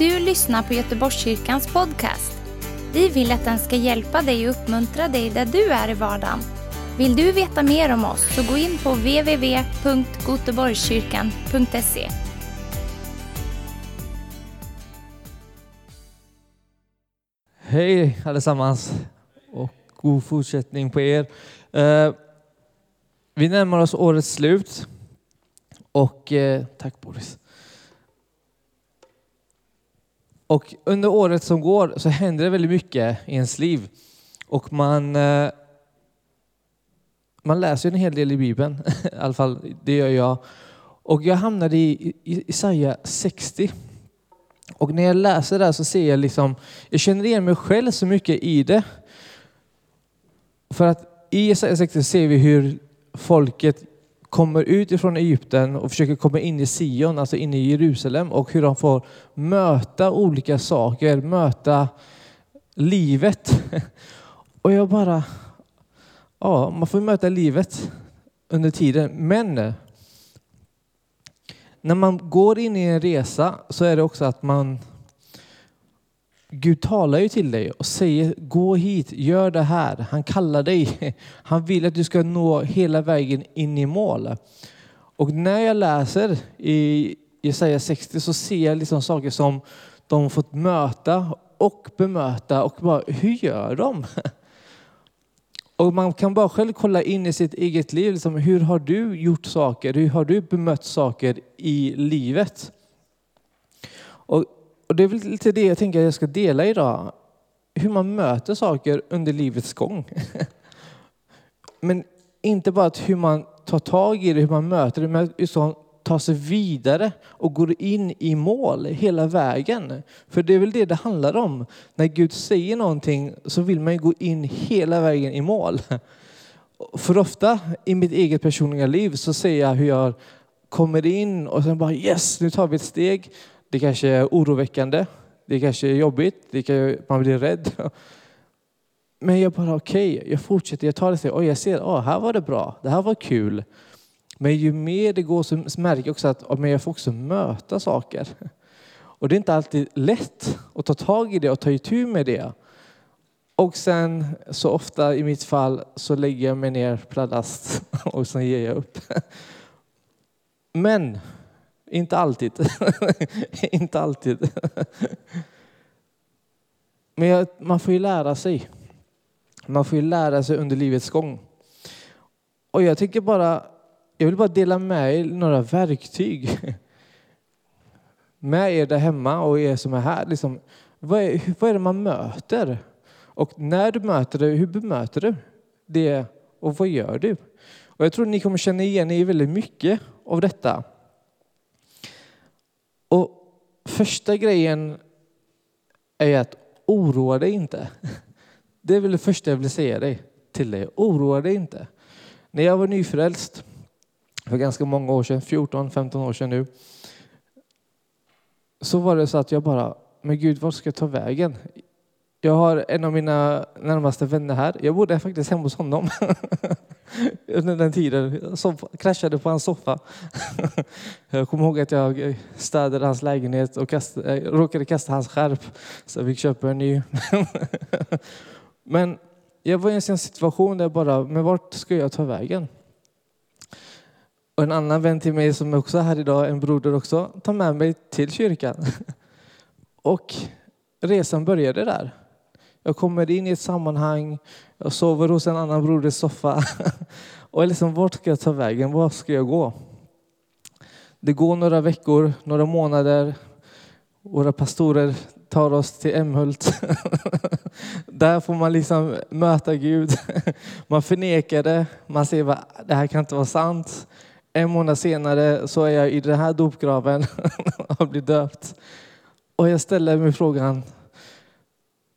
du lyssnar på Göteborgskyrkans podcast. Vi vill att den ska hjälpa dig och uppmuntra dig där du är i vardagen. Vill du veta mer om oss så gå in på www.goteborgskyrkan.se. Hej allesammans och god fortsättning på er. Eh, vi närmar oss årets slut och eh, tack Boris. Och under året som går så händer det väldigt mycket i ens liv och man eh, man läser en hel del i Bibeln, i alla fall det gör jag. Och jag hamnade i Isaiah 60 och när jag läser det så ser jag liksom, jag känner igen mig själv så mycket i det. För att i Jesaja 60 ser vi hur folket kommer ut ifrån Egypten och försöker komma in i Sion, alltså in i Jerusalem och hur de får möta olika saker, möta livet. Och jag bara, ja, man får möta livet under tiden. Men eh, när man går in i en resa så är det också att man Gud talar ju till dig och säger gå hit, gör det här. Han kallar dig. Han vill att du ska nå hela vägen in i mål. Och när jag läser i Jesaja 60 så ser jag liksom saker som de fått möta och bemöta och bara, hur gör de? Och man kan bara själv kolla in i sitt eget liv. Liksom, hur har du gjort saker? Hur har du bemött saker i livet? Och, och det är väl lite det jag tänker att jag ska dela idag. Hur man möter saker under livets gång. Men inte bara hur man tar tag i det, hur man möter det, men ta sig vidare och går in i mål hela vägen. För det är väl det det handlar om. När Gud säger någonting så vill man ju gå in hela vägen i mål. För ofta i mitt eget personliga liv så ser jag hur jag kommer in och sen bara yes, nu tar vi ett steg. Det kanske är oroväckande, det kanske är jobbigt, det kan, man blir rädd. Men jag bara okej, okay, jag fortsätter, jag tar det steg och jag ser, oh, här var det bra, det här var kul. Men ju mer det går så märker jag också att men jag får också möta saker. Och det är inte alltid lätt att ta tag i det och ta itu med det. Och sen så ofta i mitt fall så lägger jag mig ner pladask och sen ger jag upp. Men inte alltid. inte alltid. Men jag, man får ju lära sig. Man får ju lära sig under livets gång. Och jag tycker bara jag vill bara dela med er några verktyg med er där hemma och er som är här. Liksom, vad, är, vad är det man möter? Och när du möter det, hur bemöter du det och vad gör du? Och jag tror ni kommer känna igen er i väldigt mycket av detta. Och första grejen är att oroa dig inte. Det är väl det första jag vill säga dig, till dig. Oroa dig inte. När jag var nyfrälst för ganska många år sedan, 14-15 år sedan nu, så var det så att jag bara, men Gud, vart ska jag ta vägen? Jag har en av mina närmaste vänner här. Jag bodde faktiskt hemma hos honom under den tiden. Jag kraschade på hans soffa. Jag kommer ihåg att jag eh, städade hans lägenhet och kastade, eh, råkade kasta hans skärp så jag fick köpa en ny. Men jag var i en situation där jag bara, men vart ska jag ta vägen? Och en annan vän till mig som också är här idag, en broder också, tar med mig till kyrkan. Och resan började där. Jag kommer in i ett sammanhang, jag sover hos en annan broders soffa. Och liksom, vart ska jag ta vägen? Var ska jag gå? Det går några veckor, några månader. Våra pastorer tar oss till Emhult. Där får man liksom möta Gud. Man förnekar det, man säger att det här kan inte vara sant. En månad senare så är jag i den här dopgraven och blir döpt. Och jag ställer mig frågan,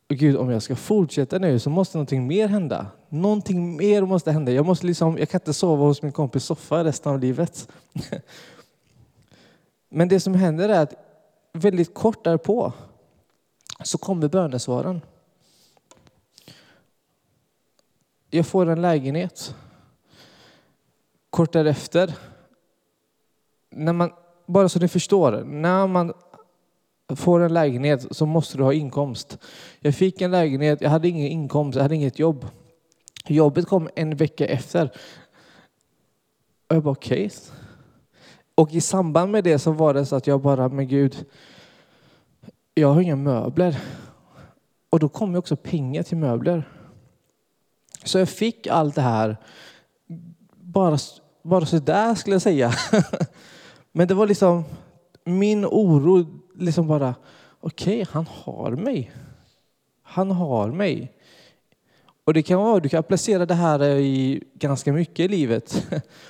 Gud om jag ska fortsätta nu så måste någonting mer hända. Någonting mer måste hända. Jag, måste liksom, jag kan inte sova hos min kompis soffa resten av livet. Men det som händer är att väldigt kort därpå så kommer bönesvaren. Jag får en lägenhet kort därefter, när man, bara så ni förstår, när man får en lägenhet så måste du ha inkomst. Jag fick en lägenhet, jag hade ingen inkomst, jag hade inget jobb. Jobbet kom en vecka efter. Och jag bara okej. Okay. Och i samband med det så var det så att jag bara, men Gud, jag har inga möbler. Och då kom ju också pengar till möbler. Så jag fick allt det här bara, bara sådär skulle jag säga. Men det var liksom min oro, liksom bara, okej, okay, han har mig. Han har mig. Och det kan vara, du kan applicera det här eh, i ganska mycket i livet.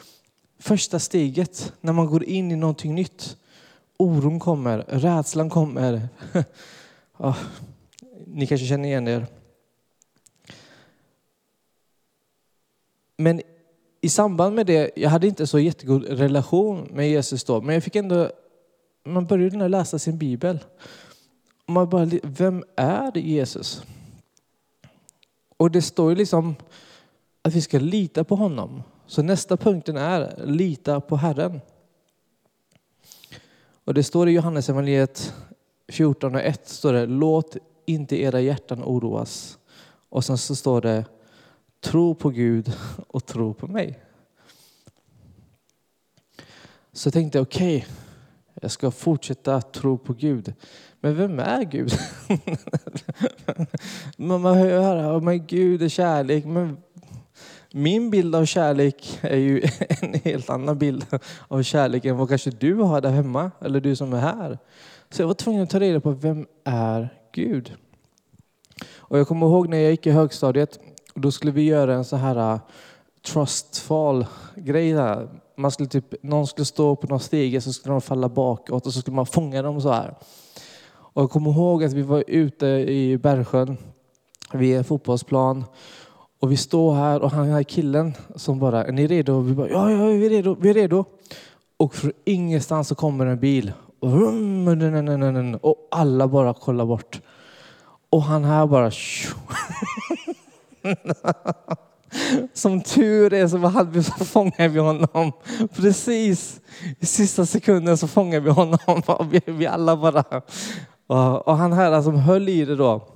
Första steget när man går in i någonting nytt. Oron kommer, rädslan kommer. ja, ni kanske känner igen er. Men i samband med det, jag hade inte så jättegod relation med Jesus då, men jag fick ändå, man började läsa sin bibel. Man bara, vem är Jesus? Och det står ju liksom att vi ska lita på honom. Så nästa punkten är lita på Herren. Och det står i Johannes evangeliet 14 och 1 står det låt inte era hjärtan oroas. Och sen så står det tro på Gud och tro på mig. Så jag tänkte okej, okay, jag ska fortsätta tro på Gud. Men vem är Gud? Man hör att Gud är kärlek. Men min bild av kärlek är ju en helt annan bild av kärlek än vad kanske du har där hemma, eller du som är här. Så jag var tvungen att ta reda på vem är Gud? Och jag kommer ihåg när jag gick i högstadiet, då skulle vi göra en så här äh, trustfall-grej. Man skulle typ, någon skulle stå på någon stege så skulle de falla bakåt och så skulle man fånga dem så här. Och jag kommer ihåg att vi var ute i Bergsjön vid en fotbollsplan och vi står här och han här killen som bara, är ni redo? Och vi bara, ja, ja, vi är redo, vi är redo. Och från ingenstans så kommer en bil. Och alla bara kollar bort. Och han här bara... Som tur är så, hade vi, så fångade vi honom. Precis i sista sekunden så fångade vi honom. Vi, vi alla bara... Och, och han här som höll i det då,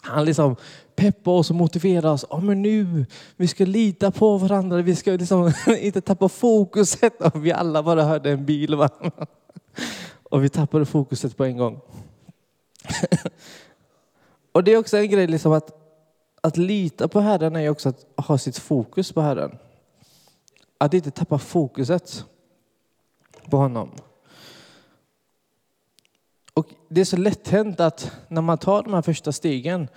han liksom peppade oss och motiverade oss. Oh, men nu, vi ska lita på varandra, vi ska liksom inte tappa fokuset. Och vi alla bara hörde en bil. Va? Och vi tappade fokuset på en gång. Och det är också en grej, liksom att, att lita på Herren är också att ha sitt fokus på Herren. Att inte tappa fokuset på honom. Och det är så lätt hänt att när man tar de här första stegen,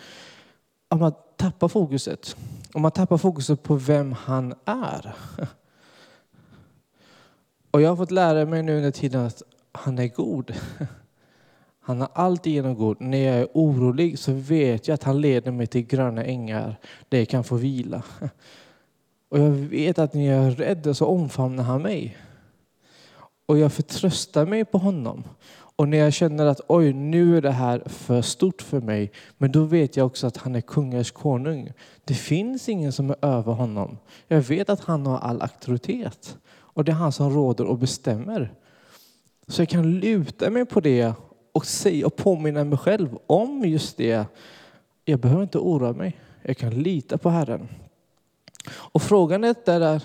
att man tappar fokuset. Och man tappar fokuset på vem han är. Och jag har fått lära mig nu under tiden att han är god. Han är alltigenom god. När jag är orolig så vet jag att han leder mig till gröna ängar där jag kan få vila. Och jag vet att när jag är rädd så omfamnar han mig. Och jag förtröstar mig på honom. Och när jag känner att oj, nu är det här för stort för mig, men då vet jag också att han är kungars konung. Det finns ingen som är över honom. Jag vet att han har all auktoritet och det är han som råder och bestämmer. Så jag kan luta mig på det och säga och påminna mig själv om just det. Jag behöver inte oroa mig. Jag kan lita på Herren. Och frågan är där,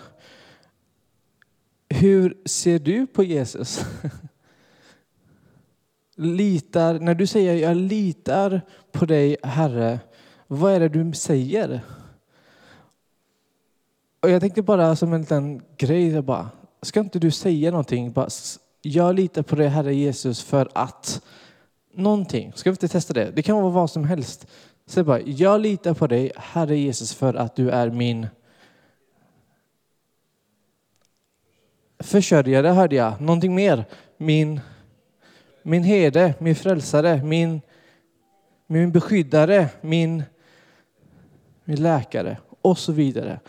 hur ser du på Jesus? Litar, när du säger jag litar på dig Herre, vad är det du säger? Och jag tänkte bara som en liten grej, jag bara, ska inte du säga någonting? Bara, jag litar på dig Herre Jesus för att någonting. Ska vi inte testa det? Det kan vara vad som helst. Säg bara, jag litar på dig Herre Jesus för att du är min försörjare hörde jag. Någonting mer. Min, min herde, min frälsare, min, min beskyddare, min, min läkare och så vidare.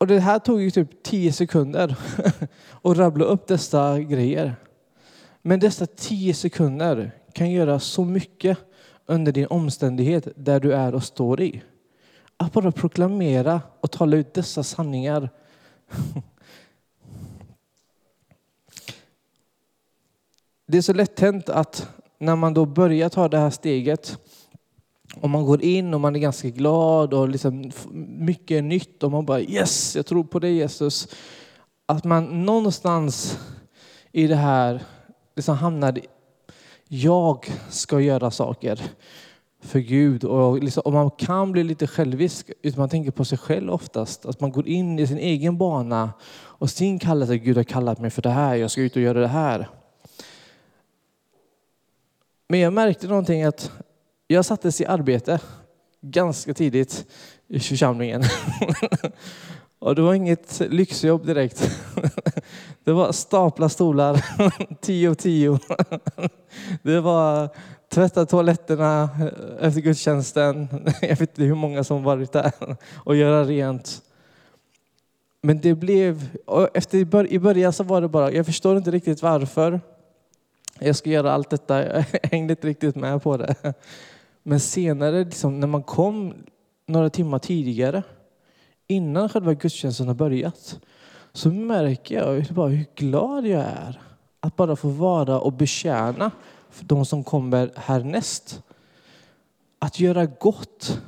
Och det här tog ju typ tio sekunder att rabbla upp dessa grejer. Men dessa tio sekunder kan göra så mycket under din omständighet där du är och står i. Att bara proklamera och tala ut dessa sanningar. det är så lätt hänt att när man då börjar ta det här steget och man går in och man är ganska glad och liksom mycket är nytt och man bara yes, jag tror på dig Jesus. Att man någonstans i det här liksom hamnar, i, jag ska göra saker för Gud och, liksom, och man kan bli lite självisk, utan man tänker på sig själv oftast. Att man går in i sin egen bana och sin kallelse, Gud har kallat mig för det här, jag ska ut och göra det här. Men jag märkte någonting att jag sattes i arbete ganska tidigt i församlingen. Och det var inget lyxjobb direkt. Det var stapla stolar, tio och tio. Det var tvätta toaletterna eh, efter gudstjänsten. Jag vet inte hur många som varit där och göra rent. Men det blev, efter, i början så var det bara, jag förstår inte riktigt varför jag ska göra allt detta. Jag hängde inte riktigt med på det. Men senare, liksom, när man kom några timmar tidigare, innan själva gudstjänsten har börjat, så märker jag bara hur glad jag är att bara få vara och betjäna de som kommer härnäst. Att göra gott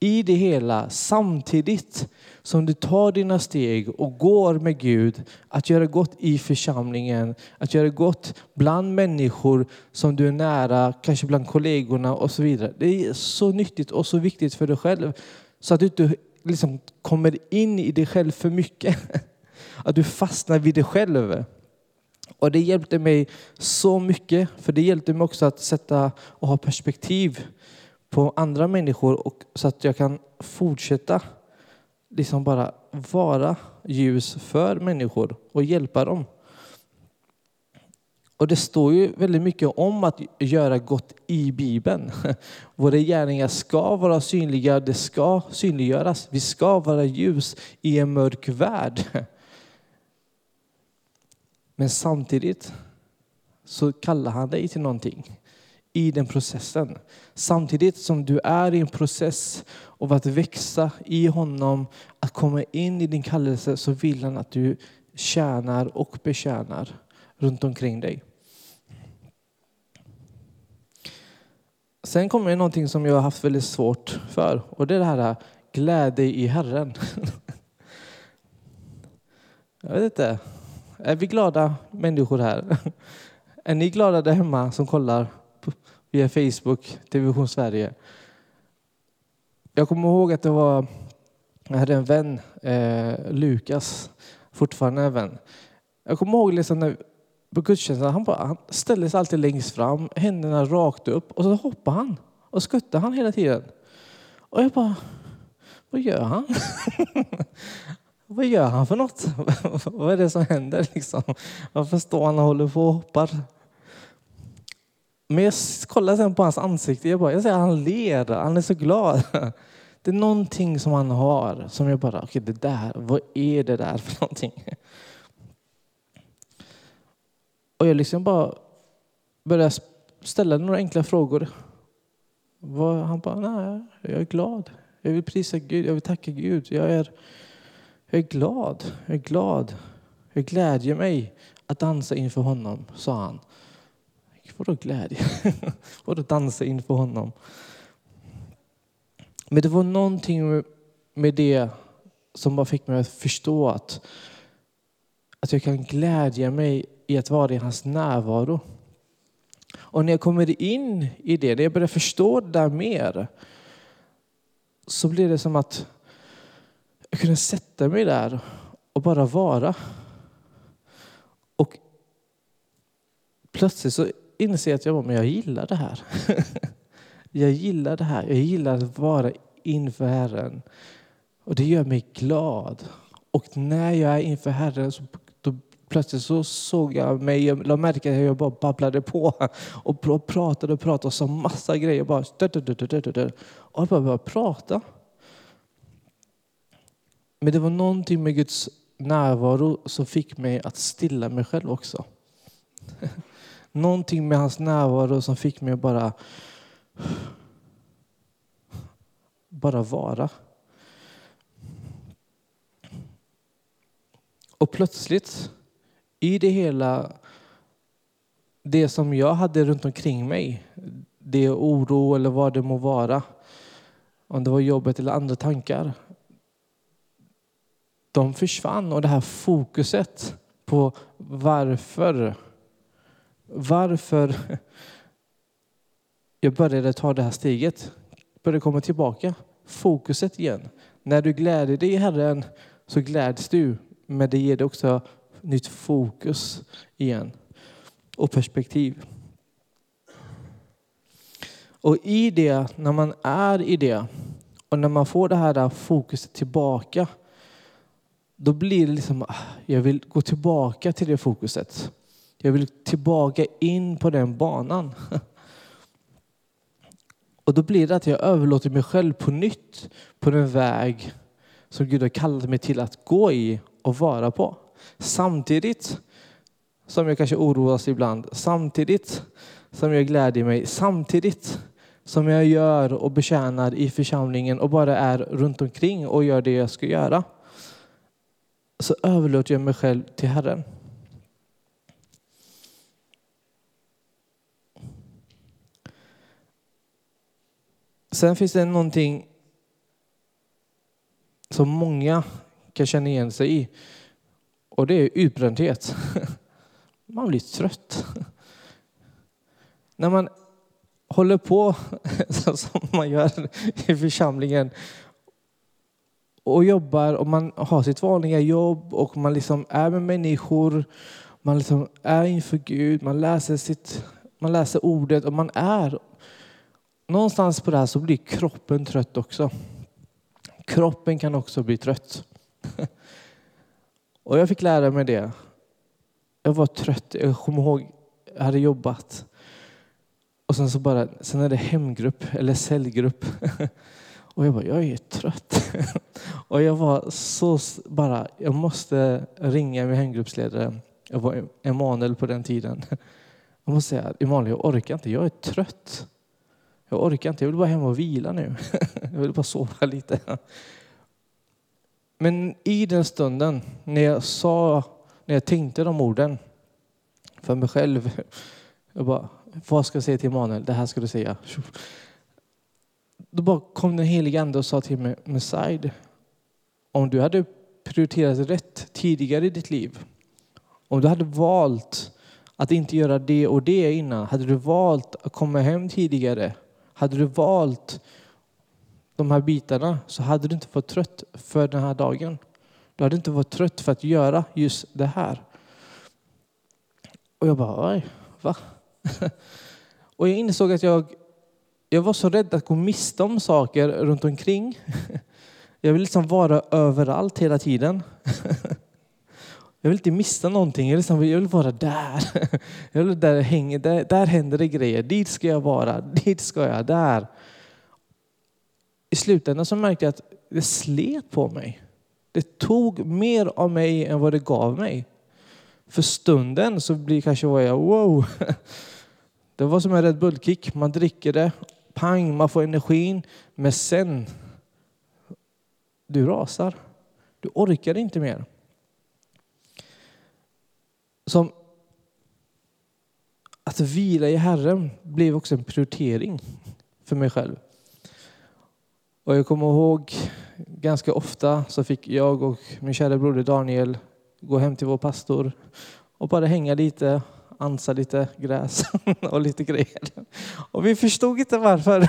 i det hela samtidigt som du tar dina steg och går med Gud, att göra gott i församlingen, att göra gott bland människor som du är nära, kanske bland kollegorna och så vidare. Det är så nyttigt och så viktigt för dig själv så att du inte liksom kommer in i dig själv för mycket. Att du fastnar vid dig själv. Och det hjälpte mig så mycket, för det hjälpte mig också att sätta och ha perspektiv på andra människor och så att jag kan fortsätta liksom bara vara ljus för människor och hjälpa dem. Och det står ju väldigt mycket om att göra gott i Bibeln. Våra gärningar ska vara synliga, det ska synliggöras. Vi ska vara ljus i en mörk värld. Men samtidigt så kallar han dig till någonting i den processen. Samtidigt som du är i en process av att växa i honom, att komma in i din kallelse, så vill han att du tjänar och betjänar runt omkring dig. Sen kommer någonting som jag har haft väldigt svårt för och det är det här glädje i Herren. Jag vet inte, är vi glada människor här? Är ni glada där hemma som kollar via Facebook, Television Sverige? Jag kommer ihåg att det var, jag hade en vän, eh, Lukas, fortfarande en vän. Jag kommer ihåg liksom när, på gudstjänsten, han, bara, han ställde sig alltid längst fram, händerna rakt upp och så hoppade han och skuttade han hela tiden. Och jag bara, vad gör han? vad gör han för något? vad är det som händer liksom? Varför står han och håller på och hoppar? Men jag kollar sen på hans ansikte, jag, bara, jag ser att han ler, han är så glad. Det är någonting som han har som jag bara, okej okay, det där, vad är det där för någonting? Och jag liksom bara började ställa några enkla frågor. Han bara, nej, jag är glad. Jag vill prisa Gud, jag vill tacka Gud. Jag är, jag är glad, jag är glad. Jag glädjer mig att dansa inför honom, sa han. Vadå glädje? Vadå dansa inför honom? Men det var någonting med det som bara fick mig att förstå att, att jag kan glädja mig i att vara i hans närvaro. Och när jag kommer in i det, när jag börjar förstå det där mer, så blir det som att jag kunde sätta mig där och bara vara. Och plötsligt så inser jag att jag, men jag gillar det här. jag gillar det här. Jag gillar att vara inför Herren. Och det gör mig glad. Och när jag är inför Herren så plötsligt så såg jag mig, jag la märke till att jag bara babblade på och pratade och pratade och sa massa grejer. Bara, och jag bara började prata. Men det var någonting med Guds närvaro som fick mig att stilla mig själv också. Någonting med hans närvaro som fick mig att bara, bara vara. Och plötsligt i det hela det som jag hade runt omkring mig, det är oro eller vad det må vara, om det var jobbet eller andra tankar, de försvann och det här fokuset på varför, varför jag började ta det här steget, började komma tillbaka. Fokuset igen. När du gläder dig i Herren så gläds du, men det ger dig också nytt fokus igen och perspektiv. Och i det, när man är i det och när man får det här fokuset tillbaka, då blir det liksom, ah, jag vill gå tillbaka till det fokuset. Jag vill tillbaka in på den banan. Och då blir det att jag överlåter mig själv på nytt på den väg som Gud har kallat mig till att gå i och vara på. Samtidigt som jag kanske oroas ibland, samtidigt som jag gläder mig, samtidigt som jag gör och betjänar i församlingen och bara är runt omkring och gör det jag ska göra. Så överlåter jag mig själv till Herren. Sen finns det någonting som många kan känna igen sig i. Och det är utbrändhet. Man blir trött. När man håller på som man gör i församlingen och jobbar och man har sitt vanliga jobb och man liksom är med människor, man liksom är inför Gud, man läser, sitt, man läser ordet och man är någonstans på det här så blir kroppen trött också. Kroppen kan också bli trött. Och jag fick lära mig det. Jag var trött. Jag kommer ihåg, jag hade jobbat. Och sen så bara, sen är det hemgrupp eller cellgrupp. Och jag bara, jag är trött. Och jag var så bara, jag måste ringa min hemgruppsledare. Jag var Emanuel på den tiden. Jag måste säga, Emanuel jag orkar inte, jag är trött. Jag orkar inte, jag vill bara hem och vila nu. Jag vill bara sova lite. Men i den stunden när jag sa, när jag tänkte de orden för mig själv. Jag bara, vad ska jag säga till Emanuel? Det här ska du säga. Då bara kom den helige ande och sa till mig, Messiah, om du hade prioriterat rätt tidigare i ditt liv, om du hade valt att inte göra det och det innan, hade du valt att komma hem tidigare, hade du valt de här bitarna så hade du inte varit trött för den här dagen. Du hade inte varit trött för att göra just det här. Och jag bara, oj, va? Och jag insåg att jag, jag var så rädd att gå miste om saker runt omkring. Jag vill liksom vara överallt hela tiden. Jag vill inte missa någonting. Jag vill, liksom, jag vill vara där. Jag vill där, hänga, där. Där händer det grejer. Dit ska jag vara. Dit ska jag. Där. I slutändan så märkte jag att det slet på mig. Det tog mer av mig än vad det gav mig. För stunden så blir kanske vad jag wow. Det var som en Red Bull-kick. Man dricker det, pang, man får energin. Men sen, du rasar. Du orkar inte mer. Som att vila i Herren blev också en prioritering för mig själv. Och jag kommer ihåg ganska ofta så fick jag och min kära broder Daniel gå hem till vår pastor och bara hänga lite, ansa lite gräs och lite grejer. Och vi förstod inte varför.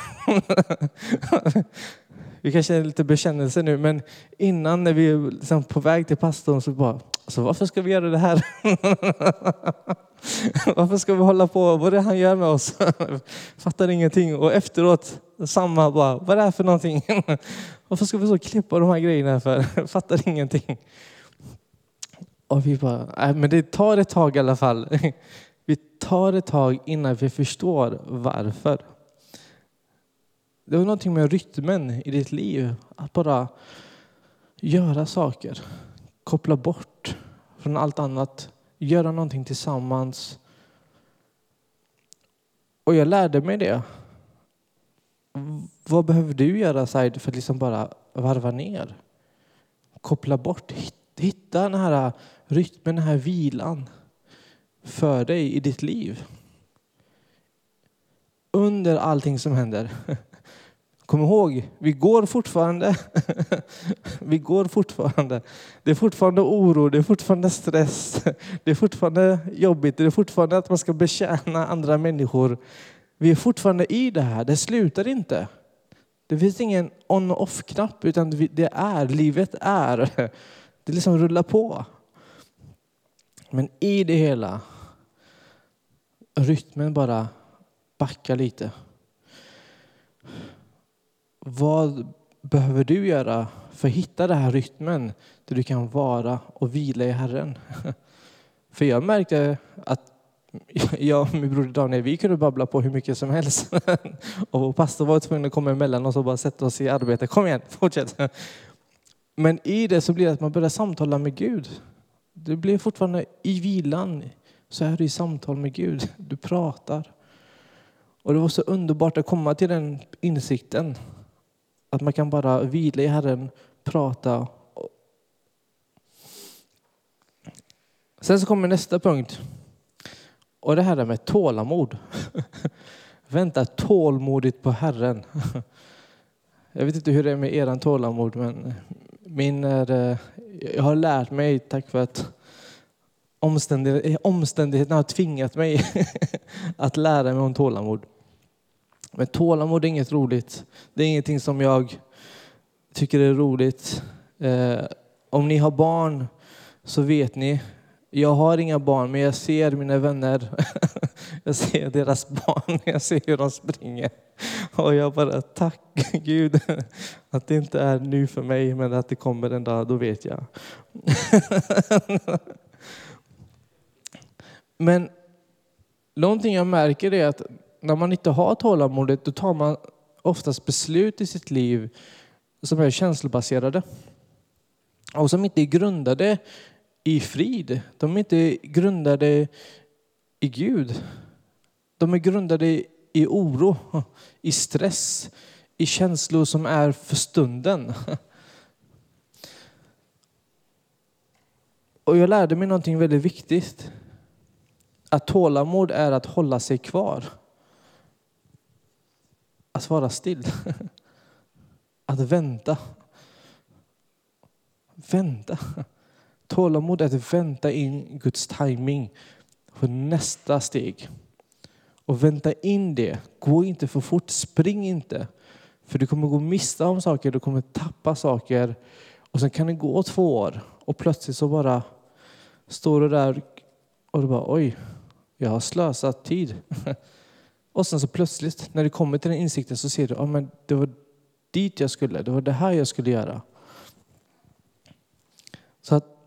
Vi kanske är lite bekännelse nu, men innan när vi är liksom på väg till pastorn så bara, alltså varför ska vi göra det här? varför ska vi hålla på? Vad är det han gör med oss? Fattar ingenting. Och efteråt, samma bara, vad är det här för någonting? varför ska vi så klippa de här grejerna för? Fattar ingenting. Och vi bara, nej men det tar ett tag i alla fall. Vi tar ett tag innan vi förstår varför. Det var någonting med rytmen i ditt liv. Att bara göra saker. Koppla bort från allt annat. Göra någonting tillsammans. Och jag lärde mig det. Vad behöver du göra Said för att liksom bara varva ner? Koppla bort. Hitta den här rytmen, den här vilan för dig i ditt liv. under allting som händer. Kom ihåg, vi går fortfarande. vi går fortfarande. Det är fortfarande oro, det är fortfarande stress, det är fortfarande jobbigt, det är fortfarande att man ska betjäna andra människor. Vi är fortfarande i det här, det slutar inte. Det finns ingen on och off-knapp, utan det är, livet är. Det liksom rullar på. Men i det hela, rytmen bara backar lite. Vad behöver du göra för att hitta den här rytmen där du kan vara och vila i Herren? För jag märkte att jag och min broder Daniel, vi kunde babbla på hur mycket som helst. Och pastor var tvungen att komma emellan oss och bara sätta oss i arbete. Kom igen, fortsätt. Men i det så blir det att man börjar samtala med Gud. Du blir fortfarande i vilan, så är du i samtal med Gud. Du pratar. Och det var så underbart att komma till den insikten. Att man kan bara vila i Herren, prata. Sen så kommer nästa punkt. Och det här är med tålamod. Vänta tålmodigt på Herren. Jag vet inte hur det är med eran tålamod, men min är, eh, jag har lärt mig tack vare att omständigheterna har tvingat mig att lära mig om tålamod. Men tålamod är inget roligt. Det är ingenting som jag tycker är roligt. Eh, om ni har barn så vet ni. Jag har inga barn, men jag ser mina vänner. jag ser deras barn, jag ser hur de springer. Och jag bara, tack Gud att det inte är nu för mig, men att det kommer en dag, då vet jag. men någonting jag märker är att när man inte har tålamodet, då tar man oftast beslut i sitt liv som är känslobaserade. Och som inte är grundade i frid. De är inte grundade i Gud. De är grundade i oro, i stress, i känslor som är för stunden. Och jag lärde mig någonting väldigt viktigt. Att tålamod är att hålla sig kvar. Att vara still. Att vänta. Vänta. Tålamod är att vänta in Guds timing för nästa steg. Och vänta in det. Gå inte för fort, spring inte. För du kommer gå miste om saker, du kommer tappa saker. Och sen kan det gå två år och plötsligt så bara står du där och du bara oj, jag har slösat tid. Och sen så plötsligt när du kommer till den insikten så ser du, att men det var dit jag skulle, det var det här jag skulle göra. Så att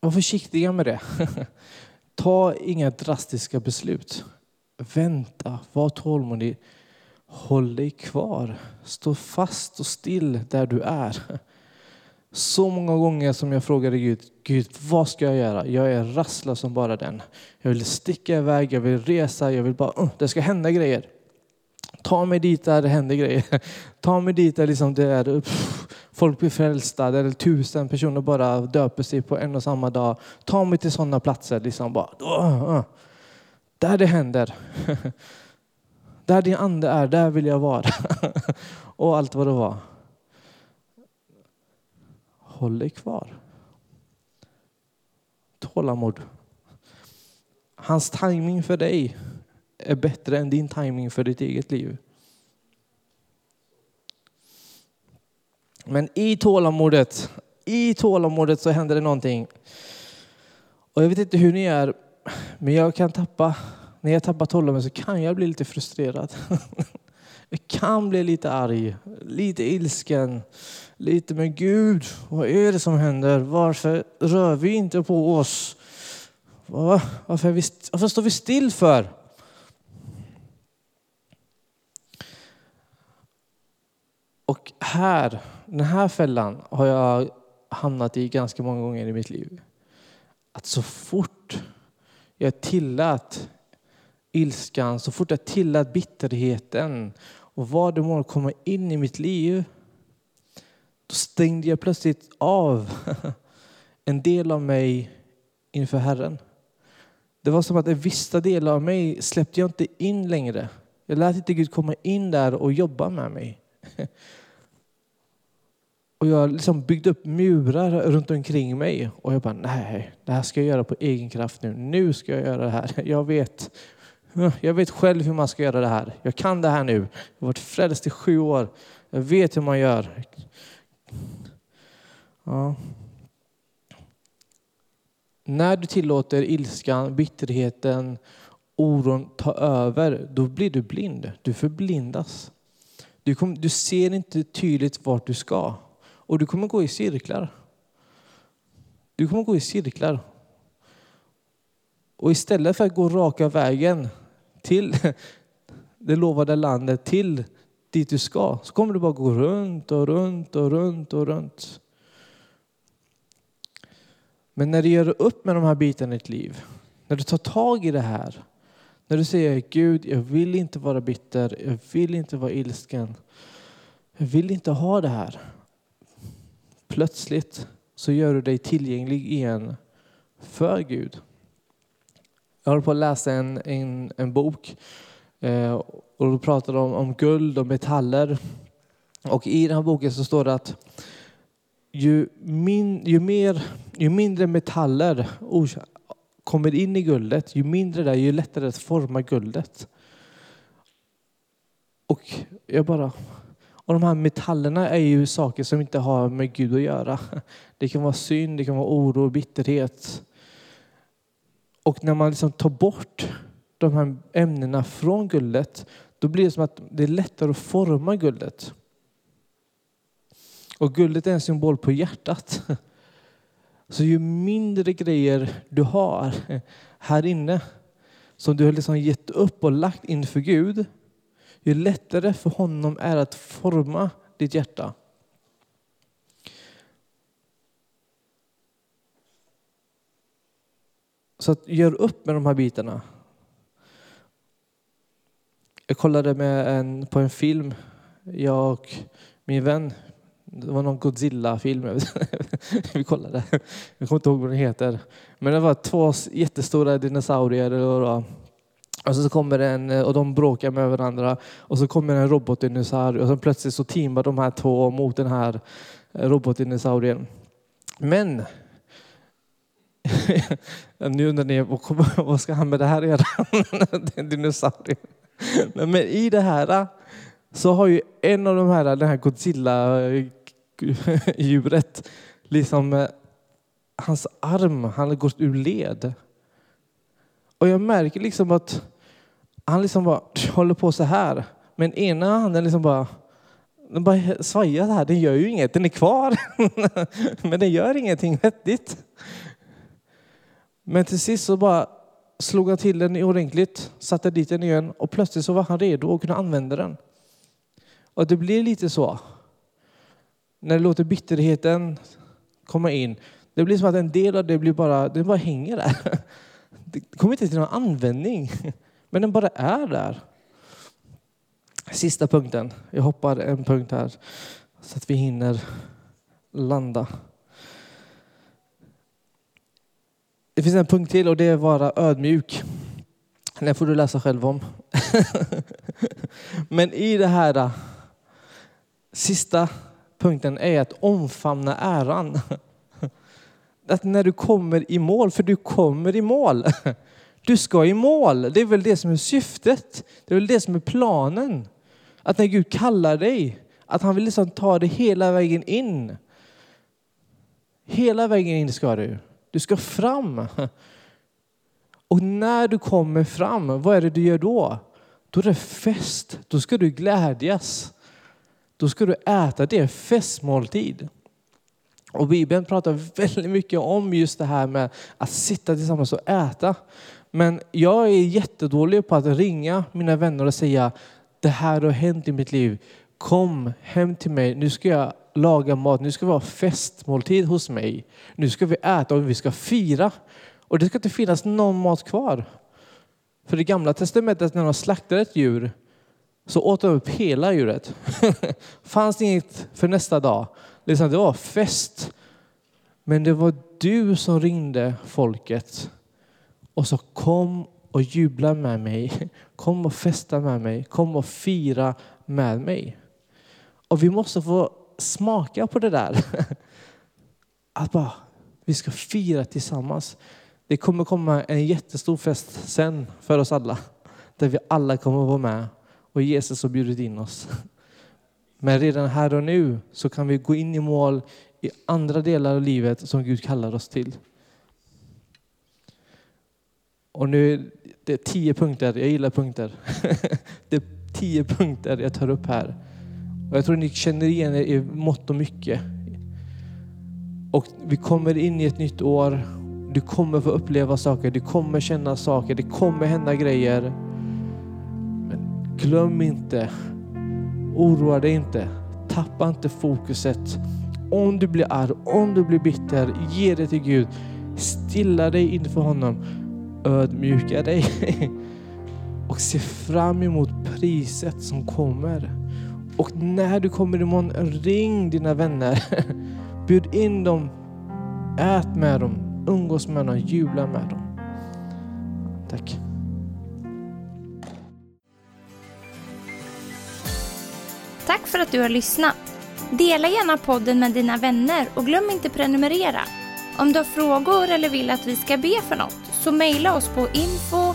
var försiktiga med det. Ta inga drastiska beslut. Vänta, var tålmodig. Håll dig kvar. Stå fast och still där du är. Så många gånger som jag frågade Gud, Gud vad ska jag göra? Jag är rastlös som bara den. Jag vill sticka iväg, jag vill resa, jag vill bara, uh, det ska hända grejer. Ta mig dit där det händer grejer. Ta mig dit där liksom det är, pff, folk blir frälsta, där tusen personer bara döper sig på en och samma dag. Ta mig till sådana platser, liksom bara, uh, uh. där det händer. där din ande är, där vill jag vara. och allt vad det var håll dig kvar. Tålamod. Hans timing för dig är bättre än din timing för ditt eget liv. Men i tålamodet, i tålamodet så händer det någonting. Och jag vet inte hur ni är, men jag kan tappa, när jag tappar tålamodet så kan jag bli lite frustrerad. Jag kan bli lite arg, lite ilsken, lite med Gud, vad är det som händer? Varför rör vi inte på oss? Varför, vi, varför står vi still för? Och här, den här fällan har jag hamnat i ganska många gånger i mitt liv. Att så fort jag tillät ilskan, så fort jag tillät bitterheten och vad det må komma in i mitt liv, då stängde jag plötsligt av en del av mig inför Herren. Det var som att en vissa delar av mig släppte jag inte in längre. Jag lät inte Gud komma in där och jobba med mig. Och jag liksom byggde upp murar runt omkring mig. Och jag bara, nej, det här ska jag göra på egen kraft nu. Nu ska jag göra det här. Jag vet, jag vet själv hur man ska göra det här. Jag kan det här nu. Jag har varit frälst i sju år. Jag vet hur man gör. Ja. När du tillåter ilskan, bitterheten, oron ta över, då blir du blind. Du förblindas. Du, kom, du ser inte tydligt vart du ska. Och du kommer gå i cirklar. Du kommer gå i cirklar. Och istället för att gå raka vägen till det lovade landet, till dit du ska, så kommer du bara gå runt och runt och runt och runt. Men när du gör upp med de här bitarna i ditt liv, när du tar tag i det här, när du säger Gud, jag vill inte vara bitter, jag vill inte vara ilsken, jag vill inte ha det här. Plötsligt så gör du dig tillgänglig igen för Gud. Jag håller på att läsa en, en, en bok eh, och då pratar de om, om guld och metaller. Och i den här boken så står det att ju, min, ju, mer, ju mindre metaller kommer in i guldet, ju mindre det är, ju lättare att forma guldet. Och jag bara... Och de här metallerna är ju saker som inte har med Gud att göra. Det kan vara synd, det kan vara oro, bitterhet. Och när man liksom tar bort de här ämnena från guldet, då blir det som att det är lättare att forma guldet. Och guldet är en symbol på hjärtat. Så ju mindre grejer du har här inne, som du har liksom gett upp och lagt inför Gud, ju lättare för honom är att forma ditt hjärta. Så att gör upp med de här bitarna. Jag kollade med en, på en film, jag och min vän. Det var någon Godzilla-film. Vi kollade. Jag kommer inte ihåg vad den heter. Men det var två jättestora dinosaurier. Och så kommer en, och de bråkar med varandra. Och så kommer en robotdinosaurie och så plötsligt så teamar de här två mot den här robotdinosaurien. Men nu undrar ni, vad ska han med det här göra? Den dinosaurien. Men i det här äh, så har ju en av de här, äh, den här Godzilla-djuret, äh, liksom hans arm, han har gått ur led. Och jag märker liksom att han liksom bara håller på så här. Men ena handen liksom bara, den bara svajar så här. Den gör ju inget, den är kvar. Men den gör ingenting vettigt. Men till sist så bara slog han till den ordentligt, satte dit den igen och plötsligt så var han redo att kunna använda den. Och det blir lite så. När du låter bitterheten komma in. Det blir som att en del av det blir bara, det bara hänger där. Det kommer inte till någon användning. Men den bara är där. Sista punkten. Jag hoppar en punkt här så att vi hinner landa. Det finns en punkt till och det är att vara ödmjuk. Den får du läsa själv om. Men i det här äh, sista punkten är att omfamna äran. Att när du kommer i mål, för du kommer i mål. Du ska i mål. Det är väl det som är syftet. Det är väl det som är planen. Att när Gud kallar dig, att han vill liksom ta dig hela vägen in. Hela vägen in ska du. Du ska fram. Och när du kommer fram, vad är det du gör då? Då är det fest. Då ska du glädjas. Då ska du äta. Det är festmåltid. Och Bibeln pratar väldigt mycket om just det här med att sitta tillsammans och äta. Men jag är jättedålig på att ringa mina vänner och säga det här har hänt i mitt liv. Kom hem till mig. Nu ska jag laga mat. Nu ska vi ha festmåltid hos mig. Nu ska vi äta och vi ska fira. Och det ska inte finnas någon mat kvar. För i gamla testamentet när de slaktade ett djur så åt de upp hela djuret. fanns inget för nästa dag. Liksom, det var fest. Men det var du som ringde folket Och sa kom och jubla med mig. Kom och festa med mig. Kom och fira med mig. Och vi måste få smaka på det där. Att bara, vi ska fira tillsammans. Det kommer komma en jättestor fest sen för oss alla. Där vi alla kommer vara med och Jesus har bjudit in oss. Men redan här och nu så kan vi gå in i mål i andra delar av livet som Gud kallar oss till. Och nu, det är tio punkter, jag gillar punkter. Det är tio punkter jag tar upp här. Och jag tror ni känner igen er i mått och mycket. Och vi kommer in i ett nytt år. Du kommer få uppleva saker, du kommer känna saker, det kommer hända grejer. Men glöm inte, oroa dig inte, tappa inte fokuset. Om du blir arg, om du blir bitter, ge det till Gud. Stilla dig inför honom. Ödmjuka dig. Och se fram emot priset som kommer. Och när du kommer imorgon, ring dina vänner. Bjud in dem. Ät med dem. Umgås med dem. Jubla med dem. Tack. Tack för att du har lyssnat. Dela gärna podden med dina vänner och glöm inte prenumerera. Om du har frågor eller vill att vi ska be för något så mejla oss på info